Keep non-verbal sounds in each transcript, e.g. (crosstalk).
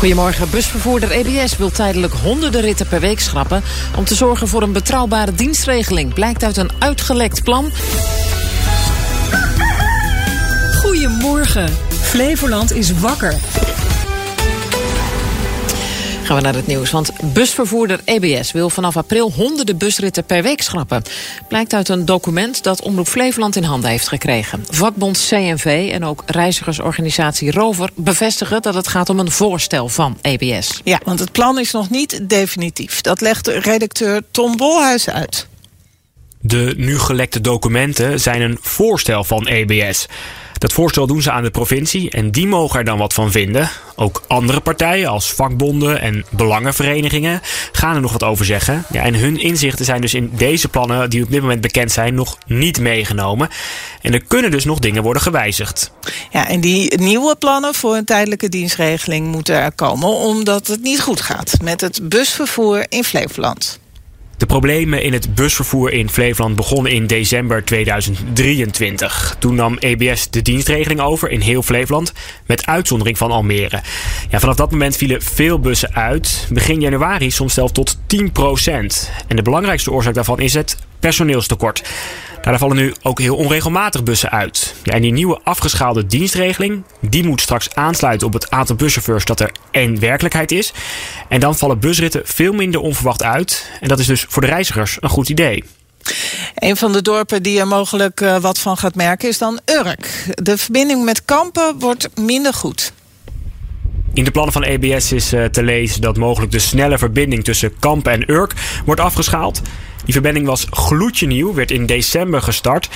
Goedemorgen. Busvervoerder EBS wil tijdelijk honderden ritten per week schrappen... om te zorgen voor een betrouwbare dienstregeling. Blijkt uit een uitgelekt plan. Goedemorgen. Flevoland is wakker. Gaan we naar het nieuws, want busvervoerder EBS wil vanaf april honderden busritten per week schrappen. Blijkt uit een document dat Omroep Flevoland in handen heeft gekregen. Vakbond CNV en ook reizigersorganisatie Rover bevestigen dat het gaat om een voorstel van EBS. Ja, want het plan is nog niet definitief. Dat legt redacteur Tom Bolhuis uit. De nu gelekte documenten zijn een voorstel van EBS. Dat voorstel doen ze aan de provincie en die mogen er dan wat van vinden. Ook andere partijen als vakbonden en belangenverenigingen gaan er nog wat over zeggen. Ja, en hun inzichten zijn dus in deze plannen die op dit moment bekend zijn nog niet meegenomen. En er kunnen dus nog dingen worden gewijzigd. Ja, en die nieuwe plannen voor een tijdelijke dienstregeling moeten er komen omdat het niet goed gaat met het busvervoer in Flevoland. De problemen in het busvervoer in Flevoland begonnen in december 2023. Toen nam EBS de dienstregeling over in heel Flevoland, met uitzondering van Almere. Ja, vanaf dat moment vielen veel bussen uit. Begin januari soms zelfs tot 10% En de belangrijkste oorzaak daarvan is het personeelstekort. Daar vallen nu ook heel onregelmatig bussen uit. Ja, en die nieuwe afgeschaalde dienstregeling die moet straks aansluiten op het aantal buschauffeurs dat er één werkelijkheid is. En dan vallen busritten veel minder onverwacht uit. En dat is dus voor de reizigers een goed idee. Een van de dorpen die er mogelijk eh, wat van gaat merken is dan Urk. De verbinding met Kampen wordt minder goed. In de plannen van EBS is eh, te lezen dat mogelijk de snelle verbinding tussen Kampen en Urk wordt afgeschaald. Die verbinding was gloedje nieuw, werd in december gestart.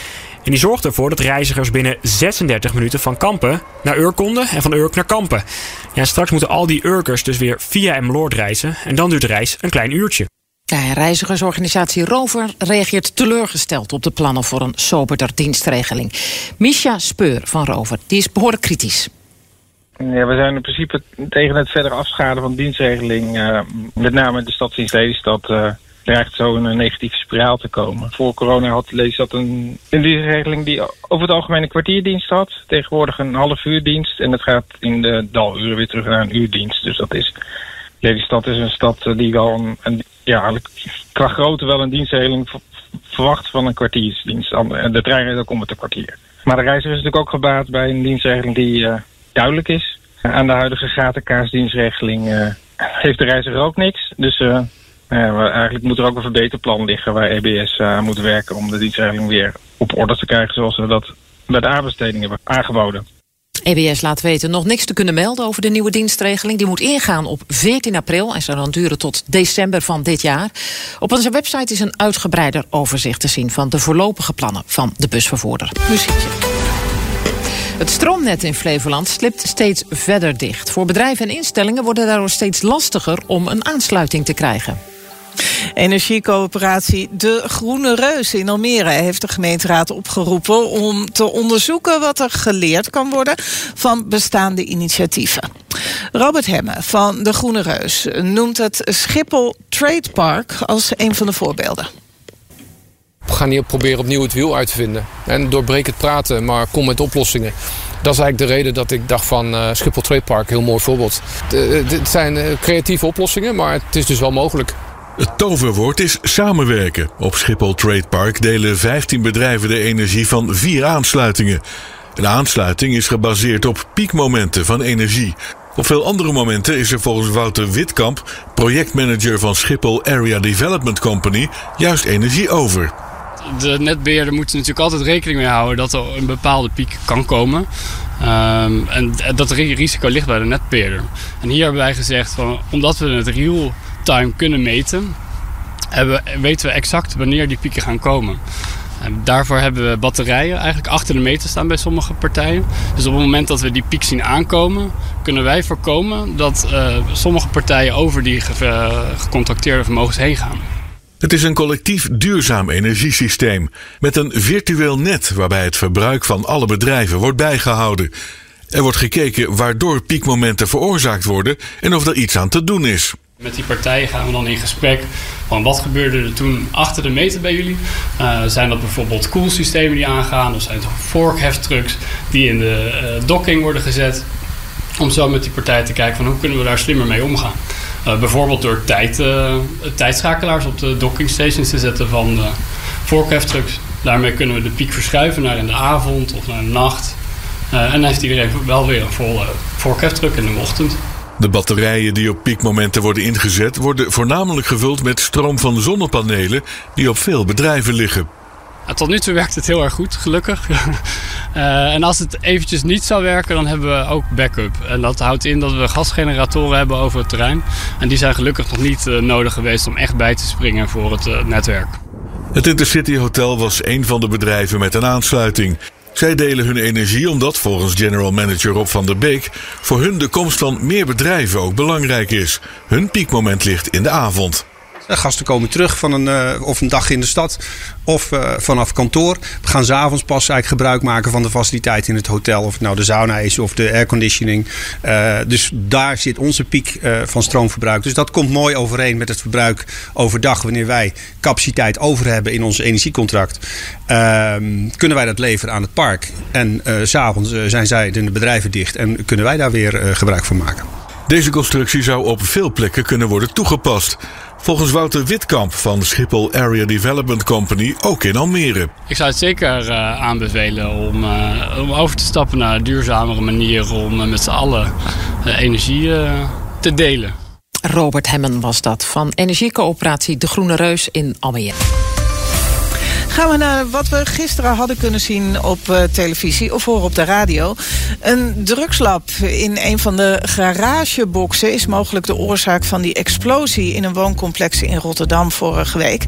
En die zorgde ervoor dat reizigers binnen 36 minuten van Kampen naar Urk konden en van Urk naar Kampen. Ja, straks moeten al die Urkers dus weer via Emmeloord reizen en dan duurt de reis een klein uurtje. Ja, reizigersorganisatie Rover reageert teleurgesteld op de plannen voor een soberder dienstregeling. Misha Speur van Rover, die is behoorlijk kritisch. Ja, we zijn in principe tegen het verder afschalen van dienstregeling. Uh, met name de stadsdienst Lelystad uh, dreigt zo een negatieve spiraal te komen. Voor corona had Lelystad een, een dienstregeling die over het algemeen een kwartierdienst had. Tegenwoordig een half uurdienst. En het gaat in de daluren weer terug naar een uurdienst. Dus dat is... Lelystad is een stad die wel een, een ja, qua grootte wel een dienstregeling verwacht van een kwartiersdienst. De trein rijdt ook een kwartier. Maar de reiziger is natuurlijk ook gebaat bij een dienstregeling die uh, duidelijk is. Aan de huidige gatenkaasdienstregeling uh, heeft de reiziger ook niks. Dus eigenlijk moet er ook een verbeterplan liggen waar EBS aan moet werken om de dienstregeling weer op orde te krijgen zoals we dat bij de aanbesteding hebben aangeboden. EBS laat weten nog niks te kunnen melden over de nieuwe dienstregeling. Die moet ingaan op 14 april en zal dan duren tot december van dit jaar. Op onze website is een uitgebreider overzicht te zien... van de voorlopige plannen van de busvervoerder. Muziekje. Het stroomnet in Flevoland slipt steeds verder dicht. Voor bedrijven en instellingen wordt het daardoor steeds lastiger om een aansluiting te krijgen. Energiecoöperatie De Groene Reus in Almere heeft de gemeenteraad opgeroepen om te onderzoeken wat er geleerd kan worden van bestaande initiatieven. Robert Hemme van De Groene Reus noemt het Schiphol Trade Park als een van de voorbeelden. We gaan hier proberen opnieuw het wiel uit te vinden. En doorbreek het praten, maar kom met oplossingen. Dat is eigenlijk de reden dat ik dacht van uh, Schiphol Trade Park, heel mooi voorbeeld. Het zijn eh, creatieve oplossingen, maar het is dus wel mogelijk. Het toverwoord is samenwerken. Op Schiphol Trade Park delen 15 bedrijven de energie van vier aansluitingen. Een aansluiting is gebaseerd op piekmomenten van energie. Op veel andere momenten is er volgens Wouter Witkamp, projectmanager van Schiphol Area Development Company, juist energie over. De netbeheerder moet natuurlijk altijd rekening mee houden dat er een bepaalde piek kan komen. Um, en dat risico ligt bij de netbeheerder. En hier hebben wij gezegd, van, omdat we het real time kunnen meten, hebben, weten we exact wanneer die pieken gaan komen. En daarvoor hebben we batterijen eigenlijk achter de meter staan bij sommige partijen. Dus op het moment dat we die piek zien aankomen, kunnen wij voorkomen dat uh, sommige partijen over die ge gecontracteerde vermogens heen gaan. Het is een collectief duurzaam energiesysteem met een virtueel net waarbij het verbruik van alle bedrijven wordt bijgehouden. Er wordt gekeken waardoor piekmomenten veroorzaakt worden en of er iets aan te doen is. Met die partijen gaan we dan in gesprek van wat gebeurde er toen achter de meter bij jullie. Uh, zijn dat bijvoorbeeld koelsystemen die aangaan of zijn het vorkheftrucks die in de uh, docking worden gezet. Om zo met die partijen te kijken van hoe kunnen we daar slimmer mee omgaan. Uh, bijvoorbeeld door tijd, tijdschakelaars op de docking stations te zetten van uh, voorkeftrucks. Daarmee kunnen we de piek verschuiven naar in de avond of naar de nacht. en dan heeft iedereen wel weer een volle voorkeftruck in de ochtend. De batterijen die op piekmomenten worden ingezet, worden voornamelijk gevuld met stroom van zonnepanelen die op veel bedrijven liggen. Tot nu toe werkt het heel erg goed, gelukkig. uh, (laughs) en als het eventjes niet zou werken, dan hebben we ook backup. En dat houdt in dat we gasgeneratoren hebben over het terrein. En die zijn gelukkig nog niet uh, nodig geweest om echt bij te springen voor het uh, netwerk. Het Intercity Hotel was een van de bedrijven met een aansluiting. Zij delen hun energie omdat, volgens general manager Rob van der Beek, voor hun de komst van meer bedrijven ook belangrijk is. Hun piekmoment ligt in de avond. De gasten komen terug van een, uh, of een dag in de stad of uh, vanaf kantoor. We gaan s'avonds pas eigenlijk gebruik maken van de faciliteit in het hotel. Of het nou de sauna is of de airconditioning. Dus daar zit onze piek van stroomverbruik. Dus dat komt mooi overeen met het verbruik overdag. Wanneer wij capaciteit over hebben in ons energiecontract. Ehm, kunnen wij dat leveren aan het park. En s'avonds zijn zij de bedrijven dicht. En kunnen wij daar weer gebruik van maken. Deze constructie zou op veel plekken kunnen worden toegepast. Volgens Wouter Witkamp van Schiphol Area Development Company ook in Almere. Ik zou het zeker uh, aanbevelen om, uh, om over te stappen naar een duurzamere manier om uh, met z'n allen energie te delen. Robert Hemmen was dat van Energiecoöperatie De Groene Reus in Almere. Gaan we naar wat we gisteren hadden kunnen zien op uh, televisie of horen op de radio. Een drugslab in een van de garageboxen is mogelijk de oorzaak van die explosie in een wooncomplex in Rotterdam vorige week.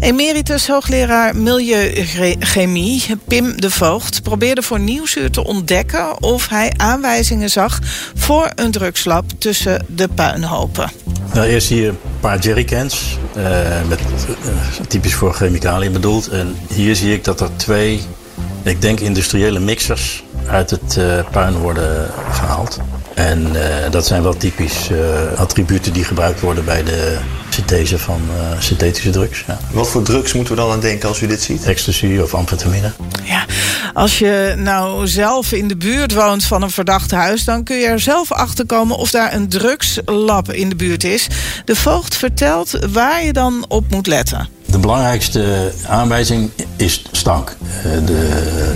Emeritus hoogleraar Milieuchemie Pim de Voogd probeerde voor Nieuwsuur te ontdekken of hij aanwijzingen zag voor een drugslab tussen de puinhopen. Nou, eerst hier paar jerrycans, uh, met, uh, typisch voor chemicaliën bedoeld. En hier zie ik dat er twee, ik denk industriële mixers uit het uh, puin worden gehaald. En dat zijn wel typisch attributen die gebruikt worden bij de synthese van uh, synthetische drugs. Ja. Wat voor drugs moeten we dan aan denken als u dit ziet? Ecstasy of amfetamine. Ja, als je nou zelf in de buurt woont van een verdacht huis... dan kun je er zelf achter komen of daar een drugslab in de buurt is. De voogd vertelt waar je dan op moet letten. De belangrijkste aanwijzing is stank. De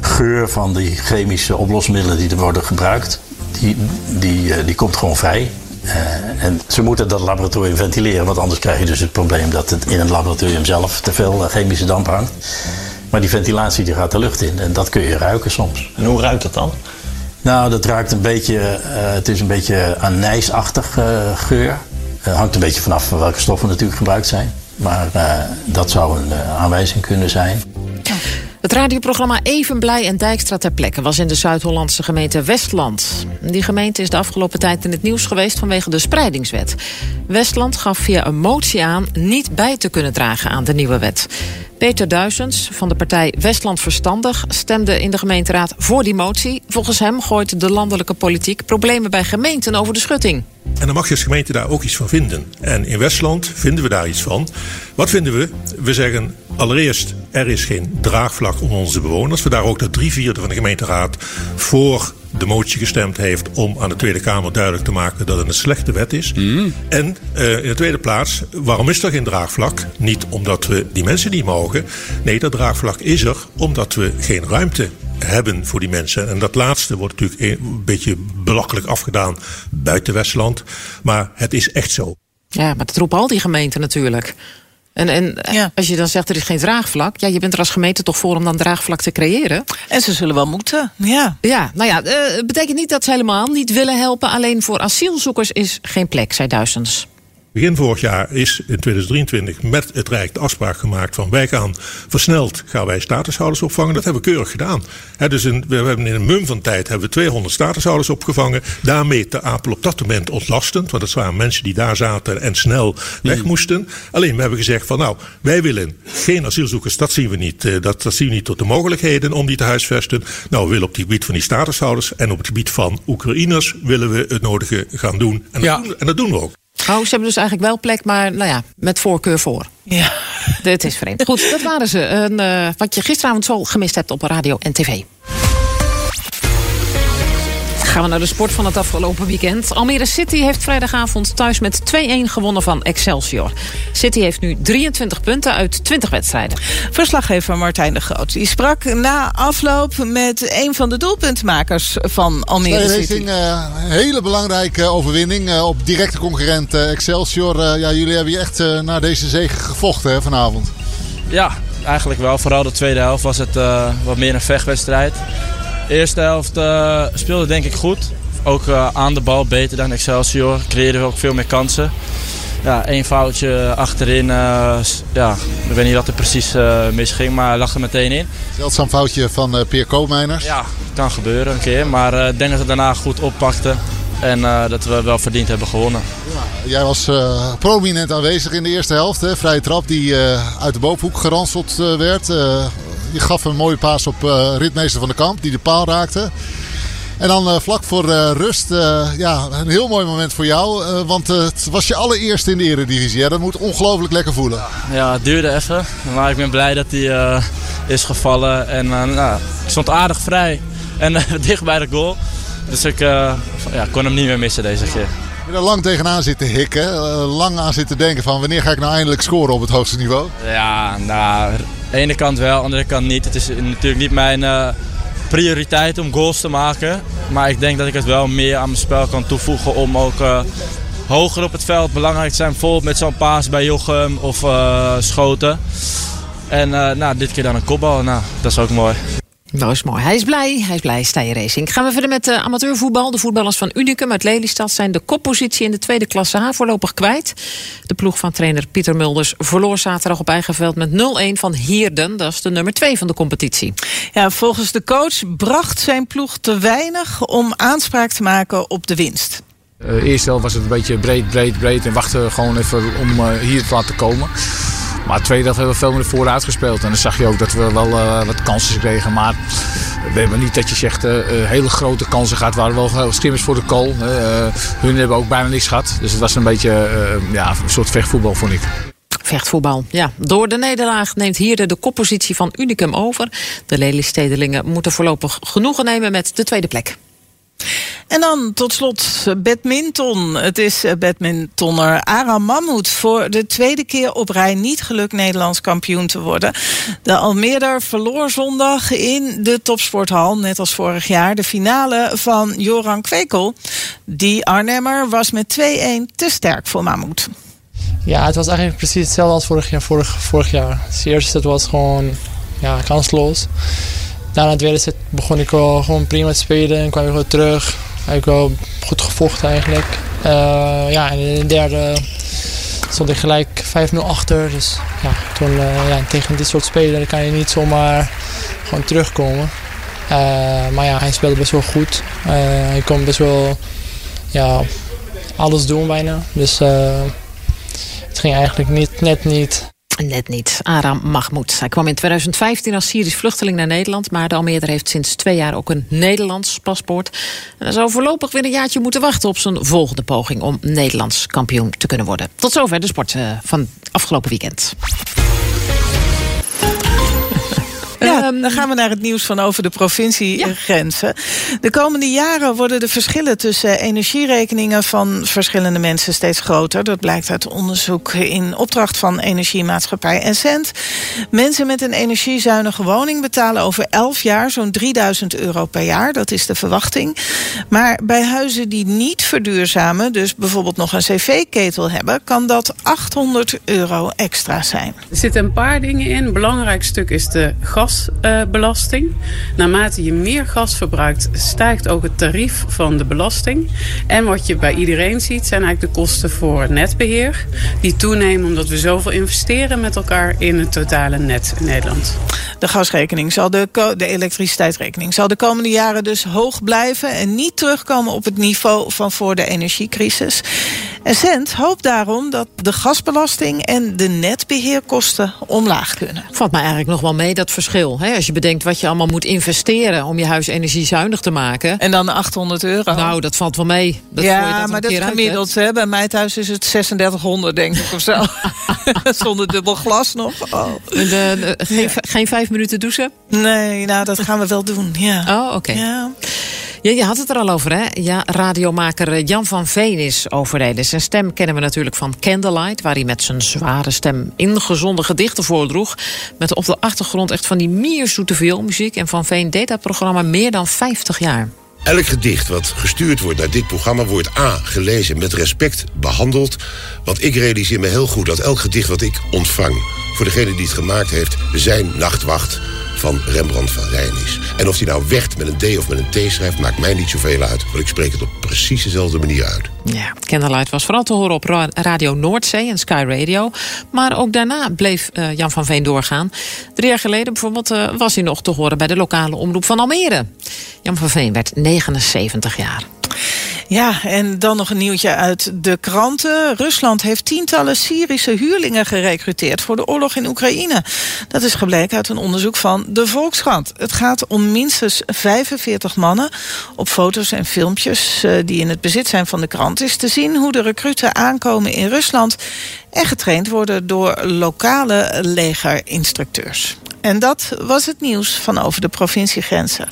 geur van die chemische oplosmiddelen die er worden gebruikt... die, die, die komt gewoon vrij. Uh, en ze moeten dat laboratorium ventileren, want anders krijg je dus het probleem dat het in het laboratorium zelf te veel chemische damp hangt. Maar die ventilatie die gaat de lucht in en dat kun je ruiken soms. En hoe ruikt dat dan? Nou, dat ruikt een beetje, uh, het is een beetje anijsachtig uh, geur. Het hangt een beetje vanaf welke stoffen natuurlijk gebruikt zijn. Maar dat zou een aanwijzing kunnen zijn. Het radioprogramma Even Blij en Dijkstra ter plekke was in de Zuid-Hollandse gemeente Westland. Die gemeente is de afgelopen tijd in het nieuws geweest vanwege de spreidingswet. Westland gaf via een motie aan niet bij te kunnen dragen aan de nieuwe wet. Peter Duisens van de partij Westland Verstandig stemde in de gemeenteraad voor die motie. Volgens hem gooit de landelijke politiek problemen bij gemeenten over de schutting. En dan mag je als gemeente daar ook iets van vinden. En in Westland vinden we daar iets van. Wat vinden we? We zeggen allereerst, er is geen draagvlak onder onze bewoners. We daar ook dat drie vierde van de gemeenteraad voor de motie gestemd heeft om aan de Tweede Kamer duidelijk te maken dat het een slechte wet is. Mm. En uh, in de tweede plaats, waarom is er geen draagvlak? Niet omdat we die mensen niet mogen. Nee, dat draagvlak is er omdat we geen ruimte hebben voor die mensen. En dat laatste wordt natuurlijk een beetje belachelijk afgedaan buiten Westland. Maar het is echt zo. Ja, maar dat roepen al die gemeenten natuurlijk. En, en ja. als je dan zegt er is geen draagvlak, ja, je bent er als gemeente toch voor om dan draagvlak te creëren. En ze zullen wel moeten, ja. Ja, nou ja, het uh, betekent niet dat ze helemaal niet willen helpen. Alleen voor asielzoekers is geen plek, zei Duizends. Begin vorig jaar is in 2023 met het Rijk de afspraak gemaakt van wij gaan versneld gaan wij statushouders opvangen. Dat hebben we keurig gedaan. dus in, we hebben in een mum van tijd hebben we 200 statushouders opgevangen. Daarmee te Apel op dat moment ontlastend. Want dat waren mensen die daar zaten en snel weg hmm. moesten. Alleen we hebben gezegd van nou, wij willen geen asielzoekers. Dat zien we niet. Eh, dat, dat zien we niet tot de mogelijkheden om die te huisvesten. Nou, we willen op het gebied van die statushouders en op het gebied van Oekraïners willen we het nodige gaan doen. En dat, doen, en dat doen we ook. Oh, ze hebben dus eigenlijk wel plek, maar nou ja, met voorkeur voor. Ja. Dit is vreemd. Goed, dat waren ze. Een, uh, wat je gisteravond zo gemist hebt op radio en tv. Gaan we naar de sport van het afgelopen weekend. Almere City heeft vrijdagavond thuis met 2-1 gewonnen van Excelsior. City heeft nu 23 punten uit 20 wedstrijden. Verslaggever Martijn de Groot die sprak na afloop met een van de doelpuntenmakers van Almere City. Racing, eh, een hele belangrijke overwinning eh, op directe concurrent eh, Excelsior. Ja, jullie hebben hier echt naar deze zege gevochten hè, vanavond. Ja, eigenlijk wel. Vooral de tweede helft was het eh, wat meer een vechtwedstrijd. De eerste helft eh, speelde denk ik goed. Ook eh, aan de bal beter dan Excelsior. Creëerden we ook veel meer kansen. Ja, één foutje achterin. s- ja, ik weet niet wat er precies misging, maar lag er meteen in. Zeldzaam foutje van Peer Koopmeiners. Ja, kan gebeuren een keer. Maar ik denk dat we daarna goed oppakten. En dat we wel verdiend hebben gewonnen. Jij was prominent aanwezig in de eerste helft. Hè? Vrije trap die uit de bovenhoek geranseld werd. Je gaf een mooie paas op eh, ritmeester van de kamp die de paal raakte. En dan eh, vlak voor eh, rust, ja, een heel mooi moment voor jou. want het was je allereerste in de eredivisie. Hè? Dat moet ongelooflijk lekker voelen. Ja, het duurde even. Maar ik ben blij dat hij is gevallen. En nou, ik stond aardig vrij. En (laughs) dicht bij de goal. Dus ik ja, kon hem niet meer missen deze keer. Je er lang tegenaan zitten hikken. lang aan zitten denken van wanneer ga ik nou eindelijk scoren op het hoogste niveau. Ja, nou, de ene kant wel, aan de andere kant niet. Het is natuurlijk niet mijn eh, prioriteit om goals te maken. Maar ik denk dat ik het wel meer aan mijn spel kan toevoegen om ook eh, hoger op het veld belangrijk te zijn. Bijvoorbeeld met zo'n paas bij Jochem of eh, schoten. En nou, dit keer dan een kopbal. Nou, dat is ook mooi. Dat is mooi. Hij is blij. Hij is blij. Stijn Racing. Gaan we verder met uh, amateurvoetbal. De voetballers van Unicum uit Lelystad zijn de koppositie in de tweede klasse H voorlopig kwijt. De ploeg van trainer Pieter Mulders verloor zaterdag op eigen veld met 0-1 van Hierden. Dat is de nummer 2 van de competitie. Ja, volgens de coach bracht zijn ploeg te weinig om aanspraak te maken op de winst. Uh, eerst was het een beetje breed, breed, breed en wachten gewoon even om uh, hier te laten komen. Maar de tweede helft hebben we veel meer vooruit gespeeld. En dan zag je ook dat we wel uh, wat kansen kregen. Maar we hebben niet dat je zegt uh, hele grote kansen gaat. waren wel schimmers voor de kool. hun hebben ook bijna niks gehad. Dus het was een beetje ja, een soort vechtvoetbal, vond ik. Vechtvoetbal, ja. Door de nederlaag neemt hier de koppositie van Unicum over. De Lelystedelingen moeten voorlopig genoegen nemen met de tweede plek. En dan tot slot badminton. Het is badmintonner Aram Mammoet voor de tweede keer op rij niet gelukt Nederlands kampioen te worden. De Almeerder verloor zondag in de topsporthal, net als vorig jaar, de finale van Joran Kwekel. Die Arnhemmer was met 2-1 te sterk voor Mammoet. Ja, het was eigenlijk precies hetzelfde als vorig jaar. Vorig, vorig jaar. Het eerste set was gewoon ja, kansloos. Daarna de tweede set begon ik wel gewoon prima te spelen en kwam ik weer terug. Heb ik wel goed gevochten eigenlijk. Uh, ja, en in de derde stond ik gelijk 5-0 achter. Dus ja, toen, uh, ja, tegen dit soort spelen kan je niet zomaar gewoon terugkomen. Uh, maar ja, hij speelde best wel goed. hij kon best wel ja, alles doen bijna. Dus het ging eigenlijk niet, net niet. Net niet. Aram Mahmoud. Hij kwam in 2015 als Syrisch vluchteling naar Nederland. Maar de Almeerder heeft sinds twee jaar ook een Nederlands paspoort. En hij zou voorlopig weer een jaartje moeten wachten op zijn volgende poging om Nederlands kampioen te kunnen worden. Tot zover de sport uh, van afgelopen weekend. Ja, dan gaan we naar het nieuws van over de provinciegrenzen. Ja. De komende jaren worden de verschillen tussen energierekeningen van verschillende mensen steeds groter. Dat blijkt uit onderzoek in opdracht van Energiemaatschappij Essent. Mensen met een energiezuinige woning betalen over 11 jaar zo'n 3000 euro per jaar. Dat is de verwachting. Maar bij huizen die niet verduurzamen, dus bijvoorbeeld nog een cv-ketel hebben, kan dat 800 euro extra zijn. Er zitten een paar dingen in. Een belangrijk stuk is de gas gasbelasting. Naarmate je meer gas verbruikt, stijgt ook het tarief van de belasting. En wat je bij iedereen ziet, zijn eigenlijk de kosten voor netbeheer. Die toenemen omdat we zoveel investeren met elkaar in het totale net in Nederland. De gasrekening zal de, de elektriciteitsrekening zal de komende jaren dus hoog blijven en niet terugkomen op het niveau van voor de energiecrisis. Essent hoopt daarom dat de gasbelasting en de netbeheerkosten omlaag kunnen. Valt mij eigenlijk nog wel mee dat verschil. Hè? Als je bedenkt wat je allemaal moet investeren om je huis energiezuinig te maken. En dan 800 euro. Nou, dat valt wel mee. Dat ja, dat maar dat is gemiddeld. Hè? Bij mij thuis is het 3600 denk ik of zo. (laughs) (laughs) Zonder dubbel glas nog. Oh. De, de, geen, geen vijf minuten douchen? Nee, nou dat gaan we wel doen. Ja. Oh, oké. Okay. Ja. Ja, je had het er al over, hè? Ja, radiomaker eh, Jan van Veen is overleden. Zijn stem kennen we natuurlijk van Candlelight... waar hij met zijn zware stem ingezonde gedichten voordroeg. Met op de achtergrond echt van die mierzoete vioolmuziek. En Van Veen deed dat programma meer dan 50 jaar. Elk gedicht wat gestuurd wordt naar dit programma wordt A. gelezen met respect behandeld. Want ik realiseer me heel goed dat elk gedicht wat ik ontvang... voor degene die het gemaakt heeft, zijn nachtwacht van Rembrandt van Rijn is. En of hij nou Wecht met een D of met een T schrijft... maakt mij niet zoveel uit, want ik spreek het op precies dezelfde manier uit. Ja, Candlelight was vooral te horen op Ra- Radio Noordzee en Sky Radio. Maar ook daarna bleef eh, Jan van Veen doorgaan. Drie jaar geleden bijvoorbeeld eh, was hij nog te horen... bij de lokale omroep van Almere. Jan van Veen werd 79 jaar. Ja, en dan nog een nieuwtje uit de kranten. Rusland heeft tientallen Syrische huurlingen gerekruteerd voor de oorlog in Oekraïne. Dat is gebleken uit een onderzoek van de Volkskrant. Het gaat om minstens 45 mannen. Op foto's en filmpjes eh, die in het bezit zijn van de krant is te zien hoe de recruten aankomen in Rusland en getraind worden door lokale legerinstructeurs. En dat was het nieuws van over de provinciegrenzen.